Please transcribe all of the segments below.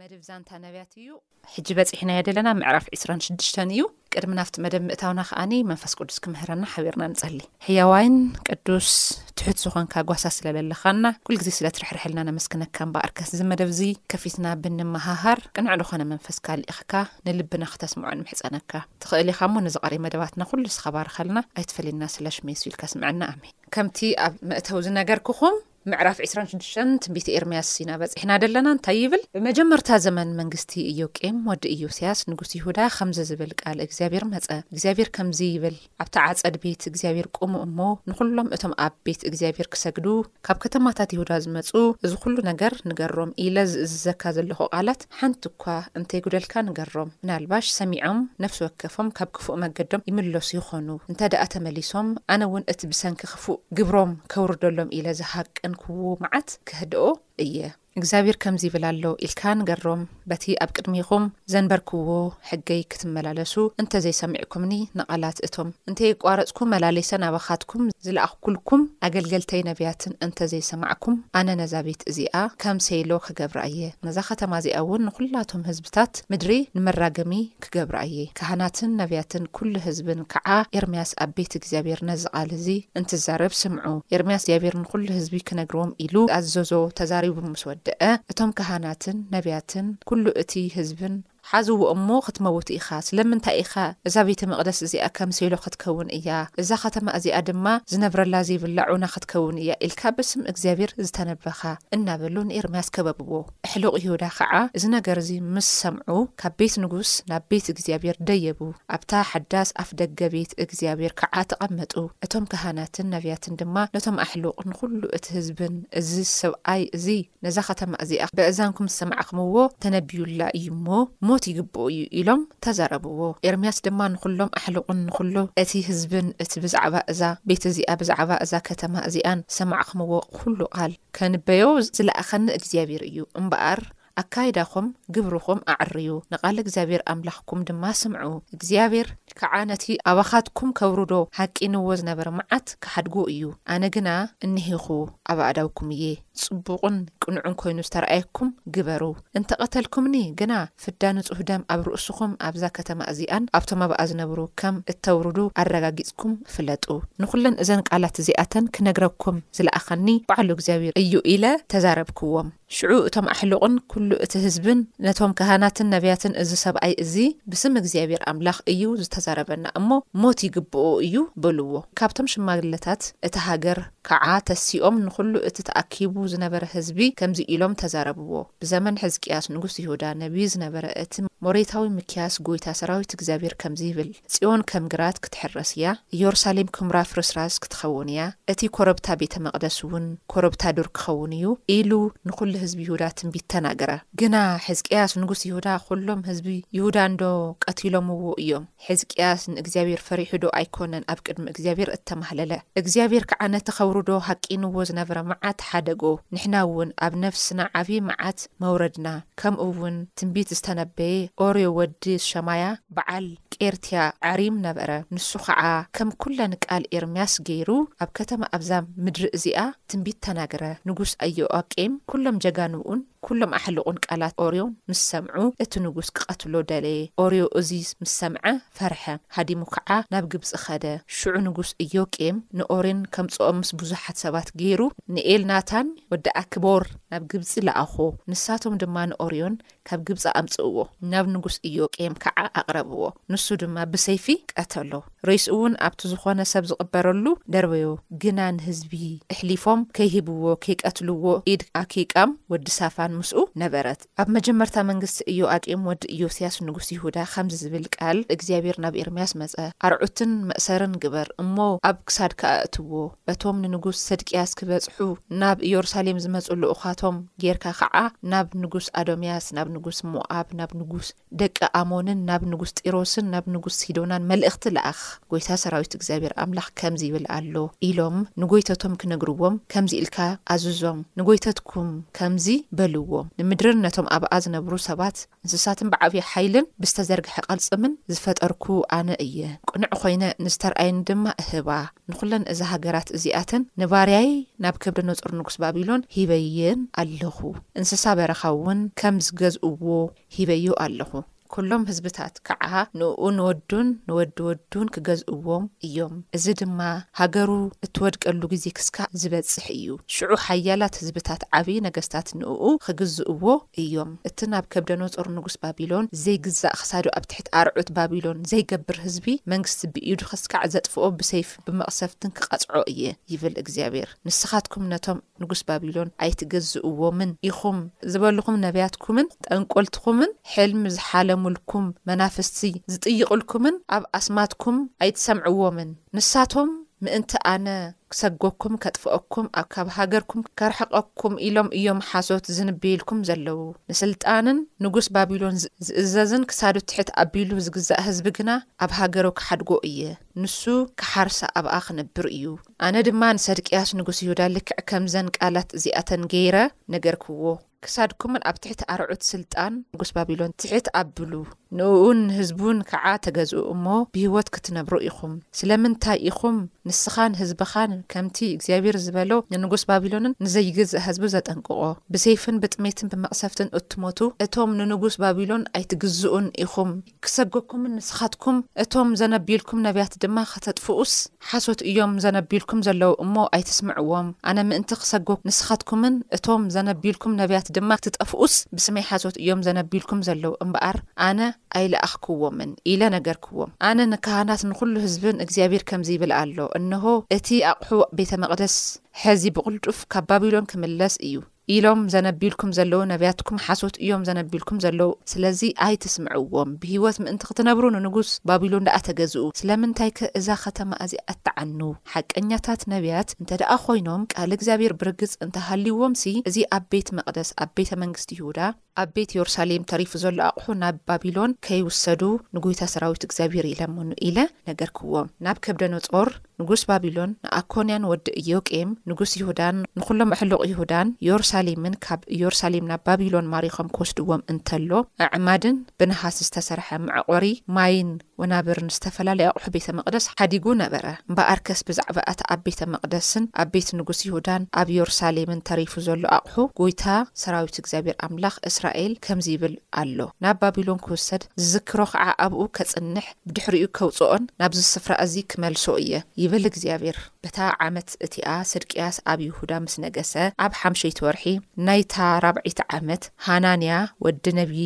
መደብ ዛንታ ነብያት እዩ ሕጂ በፂሕናዮ ዘለና ምዕራፍ 2ራሽዱሽተ እዩ ቅድሚ ናብቲ መደብ ምእታውና ከዓኒ መንፈስ ቅዱስ ክምህረና ሓቢርና ንፀሊ ሕያዋይን ቅዱስ ትሑት ዝኾንካ ጓሳ ስለ ለለኻና ኩል ግዜ ስለ ትርሕርሕልና ነመስግነካ እምበኣር ከስ እዚ መደብ እዚ ከፊትና ብንመሃሃር ቅኑዕ ልኾነ መንፈስካ ልኢኽካ ንልብና ክተስምዖ ንምሕጸነካ ትኽእል ኢኻ እሞ ነዚ ቀሪ መደባትና ኩሉ እስኻ ባርኸልና ኣይትፈለየና ስለሽ መየሱ ኢልካ ስምዐና ኣሜን። ከምቲ ኣብ መእተዊ ዝነገርኩኹም፣ ምዕራፍ ዕስራን ሽዱሽተን ትንቢት ኤርምያስ ኢና በጺሕና ዘለና። እንታይ ይብል? ብመጀመርታ ዘመን መንግስቲ ኢዮቄም ወዲ ኢዮስያስ ንጉስ ይሁዳ ኸምዚ ዝብል ቃል እግዚኣብሄር መጸ። እግዚኣብሄር ከምዚ ይብል፣ ኣብቲ ዓጸድ ቤት እግዚኣብሄር ቁሙ እሞ፣ ንዅሎም እቶም ኣብ ቤት እግዚኣብሄር ኪሰግዱ፣ ካብ ከተማታት ይሁዳ ዝመጹ፣ እዚ ዅሉ ነገር ንገሮም ኢለ ዝእዝዘካ ዘሎኹ ቓላት፣ ሓንቲ እኳ እንተይጉደልካ ንገሮም፣ ምናልባሽ ሰሚዖም ነፍሲ ወከፎም ካብ ክፉእ መገዶም ይምለሱ ይኾኑ፣ እንተደኣ ተመሊሶም ኣነ እውን እቲ ብሰንኪ ክፉእ ግብሮም ከውርደሎም ኢለ ዝሃቀንክዎ መዓት ከህድኦ እየ። እግዚኣብሄር ከምዚ ይብል ኣሎ ኢልካ ንገሮም፣ በቲ ኣብ ቅድሜኹም ዘንበርክዎ ሕገይ ክትመላለሱ እንተ ዘይሰሚዕኩምኒ፣ ንቓላት እቶም እንተይቋረጽኩ መላሊሰ ናባኻትኩም ዝለኣኽኩልኩም ኣገልገልተይ ነብያትን እንተ ዘይሰማዕኩም፣ ኣነ ነዛ ቤት እዚኣ ከም ሴይሎ ኽገብራ እየ፣ ነዛ ኸተማ እዚኣውን ንዅላቶም ህዝብታት ምድሪ ንመራገሚ ክገብራ እየ። ካህናትን ነብያትን ኵሉ ህዝብን ከዓ ኤርምያስ ኣብ ቤት እግዚኣብሄር ነዚ ቓል እዚ እንትዛረብ ስምዑ። ኤርምያስ እግዚኣብሄር ንዅሉ ህዝቢ ክነግርዎም ኢሉ ዝኣዘዞ ተዛሪቡ ምስ ወደአ፣ እቶም ካህናትን ነብያትን ኵሉ እቲ ህዝብን፣ ሓዝዎ እሞ ኽትመውት ኢኻ። ስለምንታይ ኢኻ? እዛ ቤተ መቕደስ እዚኣ ከም ሴሎ ኽትከውን እያ፣ እዛ ኸተማ እዚኣ ድማ ዝነብረላ ዘይብላ ዑና ኽትከውን እያ ኢልካ ብስም እግዚኣብሄር ዝተነበኻ። እናበሉ ንኤርምያስ ከበብዎ። ኣሕሉቕ ይሁዳ ኸዓ እዚ ነገር እዚ ምስ ሰምዑ፣ ካብ ቤት ንጉስ ናብ ቤት እግዚኣብሄር ደየቡ፣ ኣብታ ሓዳስ ኣፍ ደገ ቤት እግዚኣብሄር ከዓ ተቐመጡ። እቶም ካህናትን ነብያትን ድማ ነቶም ኣሕሉቕ፣ ንዅሉ እቲ ህዝብን እዚ ሰብኣይ እዙይ፣ ነዛ ኸተማ እዚኣ በእዛንኩም ዝሰማዕክምዎ ተነብዩላ እዩ እሞ፣ ሞት ይግብኦ እዩ ኢሎም ተዛረብዎ። ኤርምያስ ድማ ንዅሎም ኣሕሉቑን ንዅሉ እቲ ህዝብን እቲ ብዛዕባ እዛ ቤት እዚኣ ብዛዕባ እዛ ከተማ እዚኣን ዝሰማዕክምዎ ዅሉ ቓል፣ ከንበዮ ዝለኣኸኒ እግዚኣብሄር እዩ እምበኣር፣ ኣካይዳኹም ግብርኹም ኣዐርዩ፣ ንቓል እግዚኣብሄር ኣምላኽኩም ድማ ስምዑ፣ እግዚኣብሄር ከዓ ነቲ ኣባኻትኩም ከውርዶ ሃቂንዎ ዝነበረ መዓት ክሓድጎ እዩ፣ ኣነ ግና እነሄኹ ኣብ ኣእዳውኩም እየ። ጽቡቕን ቅኑዕን ኮይኑ ዝተራእየኩም ግበሩ። እንተ ቐተልኩምኒ ግና ፍዳ ንጹህ ደም ኣብ ርእስኹም ኣብዛ ከተማ እዚኣን ኣብቶም ኣብኣ ዝነብሩ ከም እተውርዱ ኣረጋጊጽኩም ፍለጡ። ንዅለን እዘን ቃላት እዚኣተን ክነግረኩም ዝለኣኸኒ ባዕሉ እግዚኣብሄር እዩ ኢለ ተዛረብክዎም። ሽዑ እቶም ኣሕሉቕን ኵሉ እቲ ህዝብን ነቶም ካህናትን ነብያትን እዚ ሰብኣይ እዚ ብስም እግዚኣብሄር ኣምላኽ እዩ ዝተዛረበና እሞ ሞት ይግብኦ እዩ በልዎ። ካብቶም ሽማግለታት እታ ሃገር። ከዓ ተሲኦም ንኹሉ እቲ ተኣኪቡ ዝነበረ ህዝቢ ከምዙይ ኢሎም ተዛረብዎ፣ ብዘመን ሕዝቅያስ ንጉሥ ይሁዳ ነቢይ ዝነበረ እቲ ሞሬታዊ ሚክያስ ጐይታ ሠራዊት እግዚኣብሔር ከምዙይ ይብል፣ ጽዮን ከም ግራት ክትሕረስ እያ፣ ኢየሩሳሌም ኵምራ ፍርስራስ ክትኸውን እያ፣ እቲ ኮረብታ ቤተ መቕደስውን ኮረብታ ዱር ክኸውን እዩ፣ ኢሉ ንኹሉ ህዝቢ ይሁዳ ትንቢት ተናገረ። ግና ሕዝቅያስ ንጉሥ ይሁዳ ዅሎም ህዝቢ ይሁዳ እንዶ ቀቲሎምዎ እዮም። ሕዝቅያስ ንእግዚኣብሄር ፈሪሑዶ ኣይኰነን ኣብ ቅድሚ እግዚኣብሄር እተማህለለ? እግዚኣብሄር ከኣ ነቲ ከውርዶ ሃቂንዎ ዝነበረ መዓት ሓደጎ። ንሕና እውን ኣብ ነፍስና ዓብዪ መዓት መውረድና፣ ከምኡ እውን ትንቢት ዝተነበየ ኦርዮ ወዲ ሸማያ በዓል ቄርትያ ዓሪም ነበረ። ንሱ ኸዓ ከም ኵለን ቃል ኤርምያስ ገይሩ ኣብ ከተማ ኣብዛ ምድሪ እዚኣ ትንቢት ተናግረ። ንጉስ ኣዮኣቄም ኵሎም ጀጋኑኡን ኵሎም ኣሕሉቕን ቃላት ኦርዮን ምስ ሰምዑ፣ እቲ ንጉስ ኪቐትሎ ደለየ። ኦርዮ እዚ ምስ ሰምዐ፣ ፈርሐ፣ ሃዲሙ ከኣ ናብ ግብጺ ኸደ። ሽዑ ንጉስ ኢዮቄም ንኦርዮን ኬምጽኦ ምስ ብዙሓት ሰባት ገይሩ፣ ንኤልናታን ወዲ ኣክቦር ናብ ግብጺ ለኣኾ፣ ንሳቶም ድማ ንኦርዮን ካብ ግብጺ ኣምጽእዎ፣ ናብ ንጉስ ኢዮቄም ከኣ ኣቕረብዎ፣ ንሱ ድማ ብሰይፊ ቀተሎ። ሬስኡውን ኣብቲ ዝኾነ ሰብ ዝቕበረሉ ደርበዮ፣ ግና ንህዝቢ እሕሊፎም ከይህብዎ ከይቀትልዎ ኢድ ኣኪቃም ወዲ ሳፋን ምስኡ ነበረት። ኣብ መጀመርታ መንግስቲ እዮኣቂም ወዲ እዮስያስ ንጉስ ይሁዳ ከምዚ ዝብል ቃል እግዚኣብሔር ናብ ኤርምያስ መጸ፣ ኣርዑትን መእሰርን ግበር እሞ ኣብ ክሳድካ ኣእትዎ፣ በቶም ንንጉስ ሰድቅያስ ክበጽሑ ናብ እዮርሳሌም ዝመጹ ልኡኻቶም ጌርካ ኸዓ ናብ ንጉስ ኣዶምያስ፣ ናብ ንጉስ ሞኣብ፣ ናብ ንጉስ። ደቂ ኣሞንን ናብ ንጉስ ጢሮስን ናብ ንጉስ ሲዶናን መልእኽቲ ለኣኽ፣ ጐይታ ሰራዊት እግዚኣብሄር ኣምላኽ ከምዚ ይብል ኣሎ፣ ኢሎም ንጐይተቶም ኪነግርዎም፣ ከምዚ ኢልካ ኣዝዞም፣ ንጐይተትኩም ከምዚ በልዎም፣ ንምድርን ነቶም ኣብኣ ዚነብሩ ሰባት እንስሳትን ብዓብዪ ሓይልን ብዝተዘርግሐ ቕልጽምን ዝፈጠርኩ ኣነ እየ፣ ቅኑዕ ዀይነ ንዝተርኣየኒ ድማ እህባ፣ ንዅለን እዛ ሃገራት እዚኣተን ንባርያይ ናብ ከብደነጾር ንጉስ ባቢሎን ሂበየን ኣለኹ፣ እንስሳ በረኻውን ከም ዝገዝእዎ ሂበዮ ኣለኹ። ኵሎም ህዝብታት ከዓ ንእኡን ወዱን ንወዲ ወዱን ክገዝእዎም እዮም፣ እዚ ድማ ሃገሩ እትወድቀሉ ግዜ ክስካዕ ዝበጽሕ እዩ። ሽዑ ሓያላት ህዝብታት ዓብዪ ነገስታት ንእኡ ኽግዝእዎ እዮም። እቲ ናብ ከብደኖጾር ንጉስ ባቢሎን ዘይግዛእ ኽሳዱ ኣብ ትሕቲ ኣርዑት ባቢሎን ዘይገብር ህዝቢ መንግስቲ ብኢዱ ኽስካዕ ዘጥፍኦ ብሰይፍን ብመቕሰፍትን ክቐጽዖ እየ ይብል እግዚኣብሄር። ንስኻትኩም ነቶም ንጉስ ባቢሎን ኣይትገዝእዎምን ኢኹም ዝበልኹም ነብያትኩምን ጠንቈልትኹምን ሕልሚ ዝሓለሙልኩም መናፍስቲ ዝጥይቑልኩምን ኣብ ኣስማትኩም ኣይትሰምዕዎምን። ንሳቶም ምእንቲ ኣነ ክሰጐኩም ከጥፍኦኩም ኣብ ካብ ሃገርኩም ከርሕቐኩም ኢሎም እዮም ሓሶት ዝንብዩልኩም ዘለዉ። ንስልጣንን ንጉስ ባቢሎን ዝእዘዝን ክሳዱ ትሕት ኣቢሉ ዝግዛእ ህዝቢ ግና ኣብ ሃገሩ ክሓድጎ እየ። ንሱ ኪሓርሳ ኣብኣ ኺነብር እዩ። ኣነ ድማ ንሰድቅያስ ንጉስ ይሁዳ ልክዕ ከምዘን ቃላት እዚኣተን ገይረ ነገርክዎ። ክሳድኩምን ኣብ ትሕቲ ኣርዑት ስልጣን ንጉስ ባቢሎን ትሕት ኣብሉ፣ ንእኡን ንህዝቡን ከዓ ተገዝኡ እሞ ብህይወት ክትነብሩ ኢኹም። ስለምንታይ ኢኹም ንስኻን ህዝብኻን ከምቲ እግዚኣብሄር ዝበሎ ንንጉስ ባቢሎንን ንዘይግዛእ ህዝቡ ዘጠንቅቖ? ብሰይፍን ብጥሜትን ብመቕሰፍትን እትሞቱ እቶም ንንጉስ ባቢሎን ኣይትግዝኡን ኢኹም። ክሰጎኩምን ንስኻትኩም እቶም ዘነብዩልኩም ነብያት ድማ ከተጥፍኡስ ሓሶት እዮም ዘነብዩልኩም ዘለዉ እሞ ኣይትስምዕዎም ኣነ ምእንቲ ክሰጎ ንስኻትኩምን እቶም ዘነብዩልኩም ነብያት ድማ ክትጠፍኡስ ብስመይ ሓሶት እዮም ዘነብዩልኩም ዘለዉ እምበኣር ኣነ ኣይለኣኽክዎምን ኢለ ነገርክዎም ኣነ ንካህናት ንኹሉ ህዝብን እግዚኣብሄር ከምዚ ይብል ኣሎ እንሆ እቲ ኣቕሑ ቤተ መቕደስ ሐዚ ብቕልጡፍ ካብ ባቢሎን ክምለስ እዩ ኢሎም ዘነብዩልኩም ዘለዉ ነብያትኩም ሓሶት እዮም ዘነብዩልኩም ዘለዉ ስለዚ ኣይትስምዕዎም ብሂወት ምእንቲ ክትነብሩ ንንጉስ ባቢሎን ደኣ ተገዝኡ ስለምንታይከ እዛ ከተማ እዚኣ ትዓኑ ሓቀኛታት ነብያት እንተደኣ ኮይኖም ቃል እግዚኣብሄር ብርግጽ እንተሃልዩዎምሲ እዚ ኣብ ቤት መቅደስ ኣብ ቤተ መንግስቲ ይሁዳ ኣብ ቤት ዮርሳሌም ተሪፉ ዘሎ ኣቕሑ ናብ ባቢሎን ከይውሰዱ ንጉይታ ሰራዊት እግዚኣብሄር ይለምኑ ኢለ ነገርክዎም። ናብ ከብደኖጾር ንጉስ ባቢሎን፣ ንኣኮንያን ወዲ እዮቄም ንጉስ ይሁዳን ንዅሎም ኣሕሉቕ ይሁዳን ዮርሳሌምን ካብ ዮርሳሌም ናብ ባቢሎን ማሪኾም ክወስድዎም እንተሎ፣ ኣዕማድን ብነሃስ ዝተሰርሐ መዕቖሪ ማይን፣ ወናብር ንዝተፈላለዩ ኣቑሑ ቤተ መቕደስ ሓዲጉ ነበረ፣ እምበኣርከስ ብዛዕባ'ቲ ኣብ ቤተ መቕደስን ኣብ ቤት ንጉስ ይሁዳን ኣብ ዮርሳሌምን ተሪፉ ዘሎ ኣቑሑ፣ ጐይታ ሰራዊት እግዚኣብሄር ኣምላኽ እስራኤል ከምዚ ይብል ኣሎ፣ ናብ ባቢሎን ክውሰድ፣ ዝዝክሮ ኸዓ ኣብኡ ከጽንሕ፣ ብድሕሪኡ ከውጽኦን ናብዚ ስፍራ እዚ ክመልሶ እየ፣ ይብል እግዚኣብሄር። በታ ዓመት እቲኣ ሰድቅያስ ኣብ ይሁዳ ምስ ነገሰ፣ ኣብ ሓምሸይቲ ወርሒ ናይታ ራብዐይቲ ዓመት፣ ሃናንያ ወዲ ነብዪ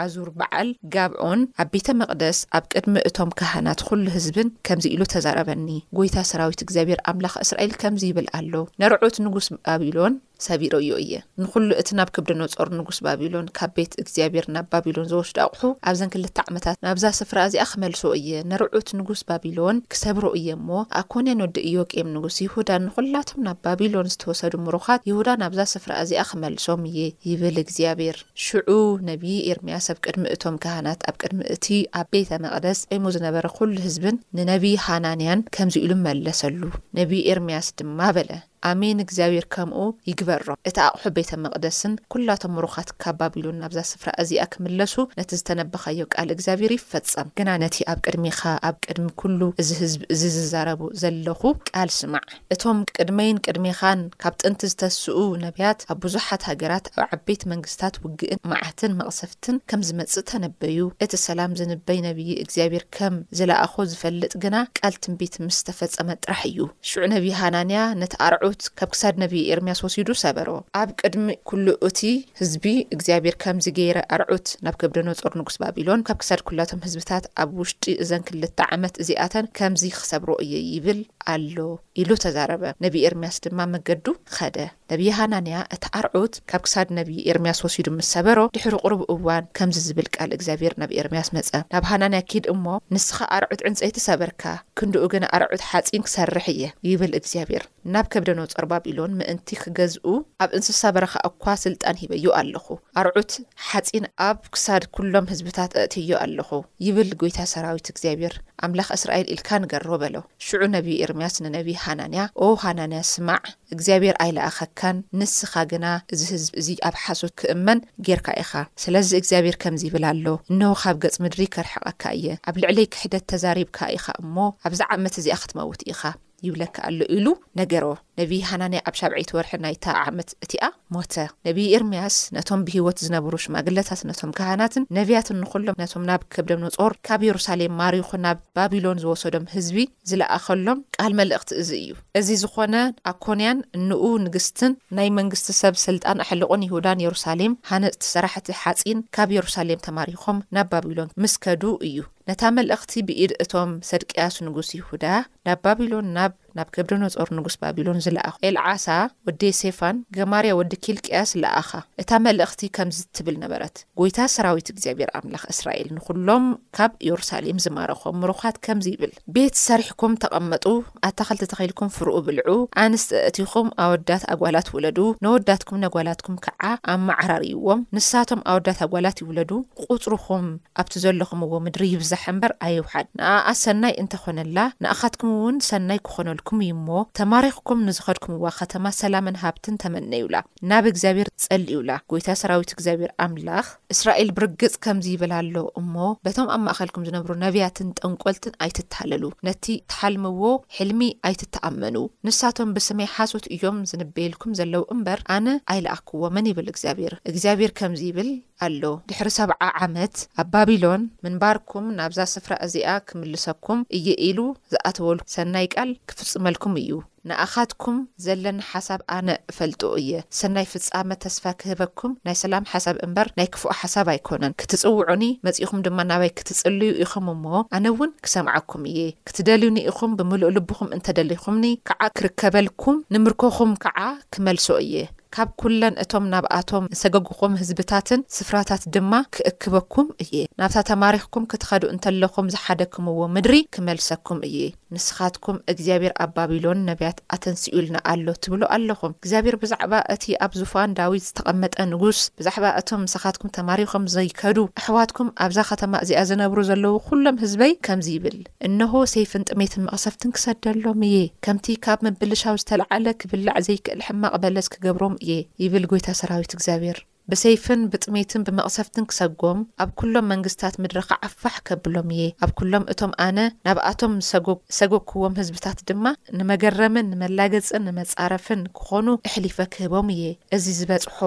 ኣዙር በዓል ጋብዖን ኣብ ቤተ መቕደስ ኣብ ቅድሚ እቶም ካህናት ዅሉ ህዝብን ከምዚ ኢሉ ተዛረበኒ፣ ጐይታ ሰራዊት እግዚኣብሄር ኣምላኽ እስራኤል ከምዚ ይብል ኣሎ፣ ነርዑት ንጉስ ባቢሎን ሰቢረዮ እየ። ንዅሉ እቲ ናብክብደኖጾር ንጉስ ባቢሎን ካብ ቤት እግዚኣብሄር ናብ ባቢሎን ዝወስዶ ኣቝሑ ኣብዘን ክልተ ዓመታት ናብዛ ስፍራ እዚኣ ኽመልሶ እየ። ነርዑት ንጉስ ባቢሎን ክሰብሮ እየ እሞ፣ ኣኮንያን ወዲ ኢዮቄም ንጉስ ይሁዳን ንዅላቶም ናብ ባቢሎን ዝተወሰዱ ምሩኻት ይሁዳ ናብዛ ስፍራ እዚኣ ኽመልሶም እየ፣ ይብል እግዚኣብሄር። ሽዑ ነብዪ ኤርምያስ ኣብ ቅድሚ እቶም ካህናት፣ ኣብ ቅድሚ እቲ ኣብ ቤተ መቕደስ ቘይሙ ዝነበረ ዅሉ ህዝብን ንነብዪ ሃናንያን ከምዚ ኢሉ መለሰሉ። ነብዪ ኤርምያስ ድማ በለ፣ ኣሜን፣ እግዚኣብሄር ከምኡ ይግበሮ። እቲ ኣቕሑ ቤተ መቕደስን ኵላቶም ምሩኻት ካብ ባቢሎን ናብዛ ስፍራ እዚኣ ኪምለሱ ነቲ ዝተነበኻዮ ቃል እግዚኣብሄር ይፈጸም። ግና ነቲ ኣብ ቅድሜኻ ኣብ ቅድሚ ኵሉ እዚ ህዝቢ እዚ ዝዛረቦ ዘለኹ ቃል ስማዕ። እቶም ቅድመይን ቅድሜኻን ካብ ጥንቲ ዝተስኡ ነብያት ኣብ ብዙሓት ሃገራት ኣብ ዓበይቲ መንግስታት ውግእን መዓትን መቕሰፍትን ከም ዝመጽእ ተነበዩ። እቲ ሰላም ዝንበይ ነብዪ እግዚኣብሔር ከም ዝለኣኾ ዝፈልጥ ግና ቃል ትንቢት ምስ ተፈጸመ ጥራሕ እዩ። ሽዑ ነብዪ ሃናንያ ነቲ ኣርዑት ካብ ክሳድ ነብዪ ኤርምያስ ወሲዱ ሰበሮ። ኣብ ቅድሚ ኩሉ እቲ ህዝቢ እግዚኣብሄር ከምዚ ገይረ ኣርዑት ናብ ከብደኖጾር ንጉስ ባቢሎን፣ ካብ ክሳድ ኵላቶም ህዝብታት ኣብ ውሽጢ እዘን ክልተ ዓመት እዚኣተን ከምዚ ኽሰብሮ እየ ይብል ኣሎ ኢሉ ተዛረበ። ነብዪ ኤርምያስ ድማ መገዱ ኸደ። ነብዪ ሃናንያ እቲ ኣርዑት ካብ ክሳድ ነብዪ ኤርምያስ ወሲዱ ምስ ሰበሮ፣ ድሕሪ ቝሩብ እዋን ከምዚ ዝብል ቃል እግዚኣብሄር ናብ ኤርምያስ መጸ፣ ናብ ሃናንያ ኪድ እሞ፣ ንስኻ ኣርዑት ዕንጸይቲ ሰበርካ፣ ክንድኡ ግና ኣርዑት ሓጺን ክሰርሕ እየ፣ ይብል እግዚኣብሄር። ናብ ከብደኖ ጾር ባቢሎን ምእንቲ ኺገዝኡ፣ ኣብ እንስሳ በረኻ እኳ ስልጣን ሂበዮ ኣሎኹ፣ ኣርዑት ሓጺን ኣብ ክሳድ ኵሎም ህዝብታት ኣእትየዮ ኣሎኹ፣ ይብል ጐይታ ሰራዊት እግዚኣብሄር፣ ኣምላኽ እስራኤል ኢልካ ንገሮ፣ በሎ። ሽዑ ነብዪ ኤርምያስ ንነብዪ ሃናንያ፣ ኦ ሃናንያ፣ ስማዕ፣ እግዚኣብሄር ኣይለኣኸካን፣ ንስኻ ግና እዚ ህዝቢ እዚ ኣብ ሓሶት ኪእመን ጌርካ ኢኻ። ስለዚ እግዚኣብሄር ከምዚ ይብል ኣሎ፣ እንሆ፣ ኻብ ገጽ ምድሪ ከርሕቐካ እየ፣ ኣብ ልዕለይ ክሕደት ተዛሪብካ ኢኻ እሞ፣ ኣብዛ ዓመት እዚኣ ኽትመውት ኢኻ። ይብለካ ኣሎ ኢሉ ነገሮ። ነብዪ ሃናንያ ኣብ ሻብዐይቲ ወርሒ ናይታ ዓመት እቲኣ ሞተ። ነብዪ ኤርምያስ ነቶም ብህይወት ዝነበሩ ሽማግለታትን ነቶም ካህናትን ነብያትን ንዅሎም ነቶም ናብ ከብደኖጾር ካብ የሩሳሌም ማሪኹ ናብ ባቢሎን ዝወሰዶም ህዝቢ ዝለኣኸሎም ቃል መልእኽቲ እዚ እዩ። እዚ ዝዀነ፣ ኣኮንያን እንኡ ንግስትን ናይ መንግስቲ ሰብ ስልጣን ኣሕልቑን ይሁዳን የሩሳሌም ሃነጽቲ ሰራሕቲ ሓጺን ካብ የሩሳሌም ተማሪኾም ናብ ባቢሎን ምስ ከዱ እዩ። ነታ መልእኽቲ ብኢድ እቶም ሰድቅያስ ንጉስ ይሁዳ ናብ ባቢሎን ናብ ናብከብደኖጾር ንጉስ ባቢሎን ዝለኣኾ ኤልዓሣ ወዲ ሴፋን ገማርያ ወዲ ኪልቅያስ ለኣኻ። እታ መልእኽቲ ከምዚ ትብል ነበረት፣ ጐይታ ሠራዊት እግዚኣብሔር ኣምላኽ እስራኤል ንዅሎም ካብ ኢየሩሳሌም ዝማረኾም ምሩኻት ከምዚ ይብል፣ ቤት ሠሪሕኩም ተቐመጡ፣ ኣታኽልቲ ተኺልኩም ፍርኡ ብልዑ፣ ኣንስቲ ኣእቲኹም ኣወዳት ኣጓላት ውለዱ፣ ነወዳትኩም ነጓላትኩም ክዓ ኣመዓራርይዎም፣ ንሳቶም ኣወዳት ኣጓላት ይውለዱ፣ ቁጽርኹም ኣብቲ ዘሎኹምዎ ምድሪ ይብዛሕ እምበር ኣይውሓድ፣ ንኣኣ ሰናይ እንተ ኾነላ ንኣኻትኩምውን ሰናይ ክኾነልኩም እዩሞ፣ ተማሪኽኩም ንዝኸድኩምዋ ኸተማ ሰላምን ሃብትን ተመነዩላ። ናብ እግዚኣብሔር ጸልዩላ ጐይታ ሰራዊት እግዚኣብሔር ኣምላኽ እስራኤል ብርግጽ ከምዚ ይብል ኣሎ እሞ በቶም ኣብ ማእከልኩም ዝነብሩ ነብያትን ጠንቈልትን ኣይትታለሉ ነቲ ትሓልምዎ ሕልሚ ኣይትተኣመኑ ንሳቶም ብስመይ ሓሶት እዮም ዝንበይልኩም ዘለዉ እምበር ኣነ ኣይለኣክዎምን ይብል እግዚኣብሔር እግዚኣብሔር ከምዚ ይብል ኣሎ ድሕሪ ሰብዓ ዓመት ኣብ ባቢሎን ምንባርኩም ናብዛ ስፍራ እዚኣ ክምልሰኩም እየ ኢሉ ዝኣተወልኩም ሰናይ ቃል ክፍጽመልኩም እዩ። ንኣኻትኩም ዘለኒ ሓሳብ ኣነ እፈልጦ እየ ሰናይ ፍጻመ ተስፋ ክህበኩም ናይ ሰላም ሓሳብ እምበር ናይ ክፉእ ሓሳብ ኣይኮነን ክትጽውዑኒ መጺእኹም ድማ ናባይ ክትጽልዩ ኢኹም እሞ ኣነ ውን ክሰምዓኩም እየ ክትደልዩኒ ኢኹም ብምሉእ ልብኹም እንተደሊኹምኒ ክዓ ክርከበልኩም ንምርኮኹም ክዓ ክመልሶ እየ ካብ ኩለን እቶም ናብኣቶም ዝሰገጉኹም ህዝብታትን ስፍራታት ድማ ክእክበኩም እየ ናብታ ተማሪኽኩም ክትኸዱ እንተለኹም ዝሓደክምዎ ምድሪ ክመልሰኩም እየ። ንስኻትኩም እግዚኣብሔር ኣብ ባቢሎን ነብያት ኣተንሲኡልና ኣሎ ትብሉ ኣለኹም። እግዚኣብሔር ብዛዕባ እቲ ኣብ ዙፋን ዳዊት ዝተቐመጠ ንጉስ፣ ብዛዕባ እቶም ምሳኻትኩም ተማሪኾም ዘይከዱ ኣሕዋትኩም፣ ኣብዛ ኸተማ እዚኣ ዝነብሩ ዘለዉ ዅሎም ህዝበይ ከምዚ ይብል፣ እንሆ፣ ሰይፍን ጥሜትን መቕሰፍትን ክሰደሎም እየ፣ ከምቲ ካብ ምብልሻው ዝተለዓለ ክብላዕ ዘይክእል ሕማቕ በለስ ክገብሮም እየ፣ ይብል ጐይታ ሰራዊት እግዚኣብሔር። ብሰይፍን ብጥሜትን ብመቕሰፍትን ክሰጎም፣ ኣብ ኵሎም መንግስትታት ምድሪ ኸዓ ፋሕ ከብሎም እየ። ኣብ ኵሎም እቶም ኣነ ናብኣቶም ዝሰጐግኩዎም ህዝብታት ድማ፣ ንመገረምን ንመላገጽን ንመጻረፍን ክዀኑ እሕሊፈ ክህቦም እየ። እዚ ዝበጽሖ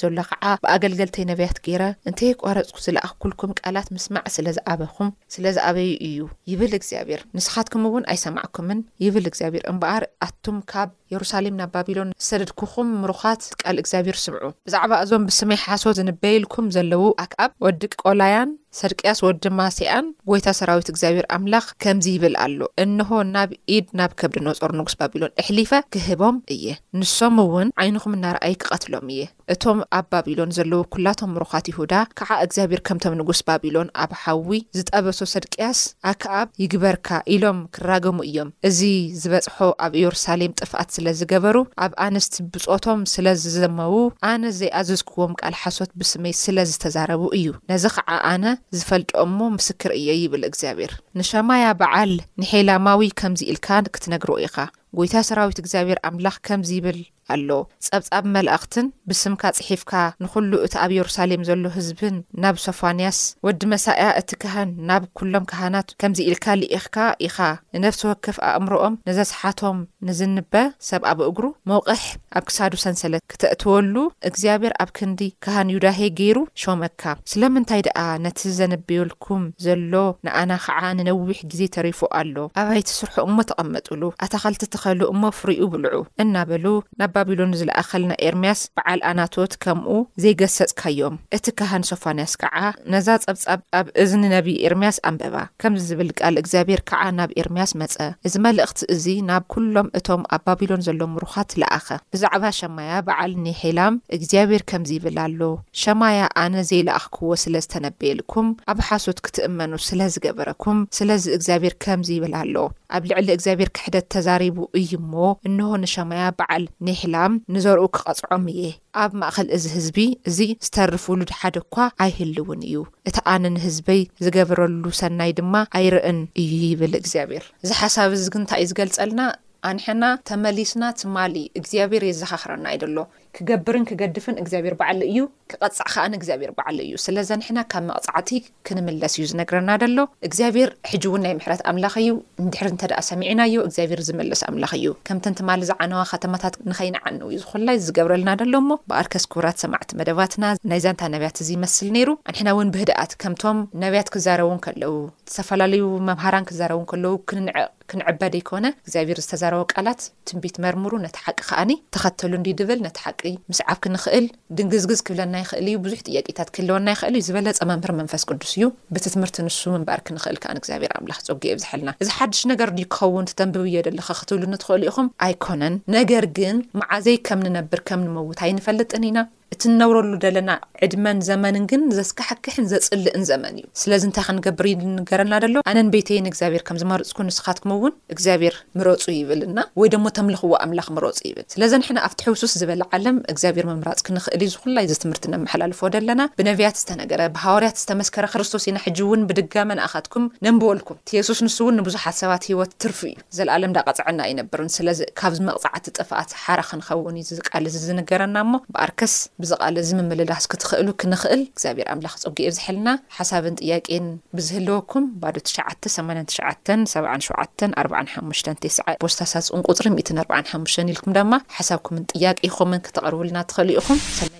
ዘሎ ኸዓ ብኣገልገልተይ ነብያት ገይረ እንተየቋረጽኩ ዝለኣኽኩልኩም ቃላት ምስማዕ ስለ ዝኣበኹም፣ ስለ ዝኣበዩ እዩ፣ ይብል እግዚኣብሄር። ንስኻትኩም እውን ኣይሰማዕኩምን፣ ይብል እግዚኣብሄር፣ እምበኣር ኣቱም ካብ። የሩሳሌም ናብ ባቢሎን ዝሰደድኩኹም ምሩኻት ቃል እግዚኣብሄር ስምዑ። ብዛዕባ እዞም ብስመይ ሓሶት ዝንበዩልኩም ዘለዉ ኣክኣብ ወዲ ቆላያን ሰድቅያስ ወዲ ማሴኣን ጐይታ ሰራዊት እግዚኣብሄር ኣምላኽ ከምዚ ይብል ኣሎ፣ እንሆ፣ ናብ ኢድ ናብከብድነጾር ንጉስ ባቢሎን እሕሊፈ ክህቦም እየ፣ ንሶምውን ዓይንኹም እናረኣዩ ክቐትሎም እየ። እቶም ኣብ ባቢሎን ዘለዉ ኵላቶም ምሩኻት ይሁዳ ከዓ እግዚኣብሄር ከምቶም ንጉስ ባቢሎን ኣብ ሓዊ ዝጠበሶ ሰድቅያስ፣ ኣከኣብ፣ ይግበርካ ኢሎም ክራገሙ እዮም። እዚ ዝበጽሖ ኣብ ኢየሩሳሌም ጥፍኣት ስለ ዝገበሩ፣ ኣብ ኣንስቲ ብጾቶም ስለ ዝዘመዉ፣ ኣነ ዘይኣዘዝክዎም ቃል ሓሶት ብስመይ ስለ ዝተዛረቡ እዩ። ነዚ ከዓ ኣነ ዝፈልጦ እሞ ምስክር እየ ይብል እግዚኣብሄር። ንሸማያ በዓል ኔሔላማዊ ከምዚ ኢልካ ክትነግሮ ኢኻ፣ ጐይታ ሰራዊት እግዚኣብሄር ኣምላኽ ከምዚ ይብል፣ ኣሎ። ጸብጻብ መልኣኽትን ብስምካ ጽሒፍካ ንዅሉ እቲ ኣብ የሩሳሌም ዘሎ ህዝብን ናብ ሶፋንያስ ወዲ መሳእያ እቲ ካህን ናብ ኵሎም ካህናት ከምዚ ኢልካ ልኢኽካ ኢኻ፣ ንነፍሲ ወከፍ ኣእምሮኦም ንዘስሓቶም ንዝንበ ሰብ ኣብ እግሩ መውቕሕ ኣብ ክሳዱ ሰንሰለት ክተእትወሉ እግዚኣብሔር ኣብ ክንዲ ካህን ዩዳሄ ገይሩ ሾመካ። ስለምንታይ ደኣ ነቲ ዘንብዮልካ። ኩም ዘሎ ንኣና ክዓ ንነዊሕ ግዜ ተሪፉ ኣሎ ኣባይቲ ስርሑ እሞ ተቀመጥሉ ኣታኸልቲ ትኸሉ እሞ ፍሪኡ ብልዑ እናበሉ ናብ ባቢሎን ዝለኣኸልና ኤርምያስ ብዓል ኣናቶት ከምኡ ዘይገሰጽካዮም እቲ ካህን ሶፋንያስ ክዓ ነዛ ጸብጻብ ኣብ እዝኒ ነብዪ ኤርምያስ ኣንበባ ከምዚ ዝብል ቃል እግዚኣብሔር ክዓ ናብ ኤርምያስ መጸ እዚ መልእኽቲ እዙይ ናብ ኩሎም እቶም ኣብ ባቢሎን ዘሎ ምሩኻት ለኣኸ ብዛዕባ ሸማያ ብዓል ኔሔላም እግዚኣብሔር ከምዚ ይብል ኣሎ ሸማያ ኣነ ዘይለኣኽክዎ ስለ ዝተነበየልኩም ኣብ ሓሶት ክትእመኑ ስለ ዝገበረኩም ስለዚ እግዚኣብሄር ከምዚ ይብል ኣሎ ኣብ ልዕሊ እግዚኣብሄር ክሕደት ተዛሪቡ እዩ እሞ እንሆ ንሸማያ በዓል ኔሕላም ንዘርኡ ክቐጽዖም እየ ኣብ ማእከል እዚ ህዝቢ እዚ ዝተርፍ ውሉድ ሓደ እኳ ኣይህልውን እዩ እቲ ኣነ ንህዝበይ ዝገብረሉ ሰናይ ድማ ኣይርእን እዩ ይብል እግዚኣብሄር። እዚ ሓሳብ እዚ ግን እንታይ እዩ ዝገልጸልና ኣንሕና ተመሊስና ትማሊ እግዚኣብሄር የዘኻኽረና እዩ ደሎ። ክገብርን ክገድፍን እግዚኣብሔር ባዕሉ እዩ ክቀጽዕ ከኣን እግዚኣብሔር ባዕሉ እዩ ስለዚ ንሕና ካብ መቅጻዕቲ ክንምለስ እዩ ዝነግረና ደሎ እግዚኣብሔር ሕጂ ውን ናይ ምሕረት ኣምላኽ እዩ እንድሕር እንተደኣ ሰሚዕናዮ እግዚኣብሔር ዝምልስ ኣምላኽ እዩ ከምተን ትማሊ ዝዓነዋ ከተማታት ንከይንዓኑ እዩ ዝኩላይ ዝገብረልና ደሎ እሞ በኣርከስ ክቡራት ሰማዕቲ መደባትና ናይ ዛንታ ነብያት እዚ ይመስል ነይሩ ኣንሕና ውን ብህድኣት ከምቶም ነብያት ክዛረቡ እንከለዉ ዝተፈላለዩ መምሃራን ክዛረቡ እንከለዉ ክንንዕቅ ክንዕበ ደይኮነ እግዚኣብሔር ዝተዛረቦ ቃላት ትንቢት መርምሩ ነቲ ሓቂ ከኣ ተኸተሉ እንድዩ ድብል ነቲ ሓቂ ምስዓብ ክንኽእል ድንግዝግዝ ክብለና ይኽእል እዩ ብዙሕ ጥያቄታት ክህልወና ይኽእል እዩ ዝበለጸ መምህር መንፈስ ቅዱስ እዩ ብቲ ትምህርቲ ንሱ ምንባር ክንኽእል ከኣ እግዚኣብሔር ኣምላኽ ጸጉኡ የብዝሐልና እዚ ሓድሽ ነገር ድዩ ክኸውን እቲ ተንብብዮ ደለኻ ክትብሉኒ ትኽእሉ ኢኹም ኣይኮነን ነገር ግን መዓዘይ ከም ንነብር ከም ንመውት ኣይንፈልጥን ኢና እቲ ንነብረሉ ደለና ዕድመን ዘመንን ግን ዘስካሕክሕን ዘጽልእን ዘመን እዩ ስለዚ እንታይ ክንገብር እዩ ዝንገረና ደሎ ኣነን ቤተይን እግዚኣብሔር ከም ዝመርጽኩ ንስካትኩም እውን እግዚኣብሔር ምረጹ ይብል እና ወይ ደሞ ተምልክዎ ኣምላክ ምረጹ ይብል ስለዚ ንሕና ኣብቲ ሕውስውስ ዝበለ ዓለም እግዚኣብሔር ምምራጽ ክንክእል እዩ እዚ ኩላ እዚ ትምህርቲ ነመሓላልፎ ደለና ብነብያት ዝተነገረ ብሃዋርያት ዝተመስከረ ክርስቶስ ኢና ሕጂ እውን ብድጋመ ንኣካትኩም ነንብወልኩም እቲ የሱስ ንሱ እውን ንብዙሓት ሰባት ህይወት ትርፉ እዩ ዘልኣለም ዳቀጸዐና ኣይነብርን ስለዝ ካብዝ መቅጻዕቲ ጥፍኣት ሓራ ክንኸውን እዩ ዝዝ ቃል እዝ ዝንገረና እሞ በኣርከስ ብዝ ቃል እዝ ምምልላስ ክትኽእሉ ክንኽእል እግዚኣብሔር ኣምላኽ ጸጉኡ የብዝሐልና ሓሳብን ጥያቄን ብዝህልወኩም ባዶ ትሽዓተ ሰማንያን ትሽዓተን ሰብዓን ሸውዓተን ኣርብዓን ሓሙሽተን ቴስዐ ፖስታ ሳጹን ቁጽሪ ሚእትን ኣርብዓን ሓሙሽተን ኢልኩም ደማ ሓሳብኩምን ጥያቄኹምን ከተቅርቡልና ትኽእሉ ኢኹም ሰናይ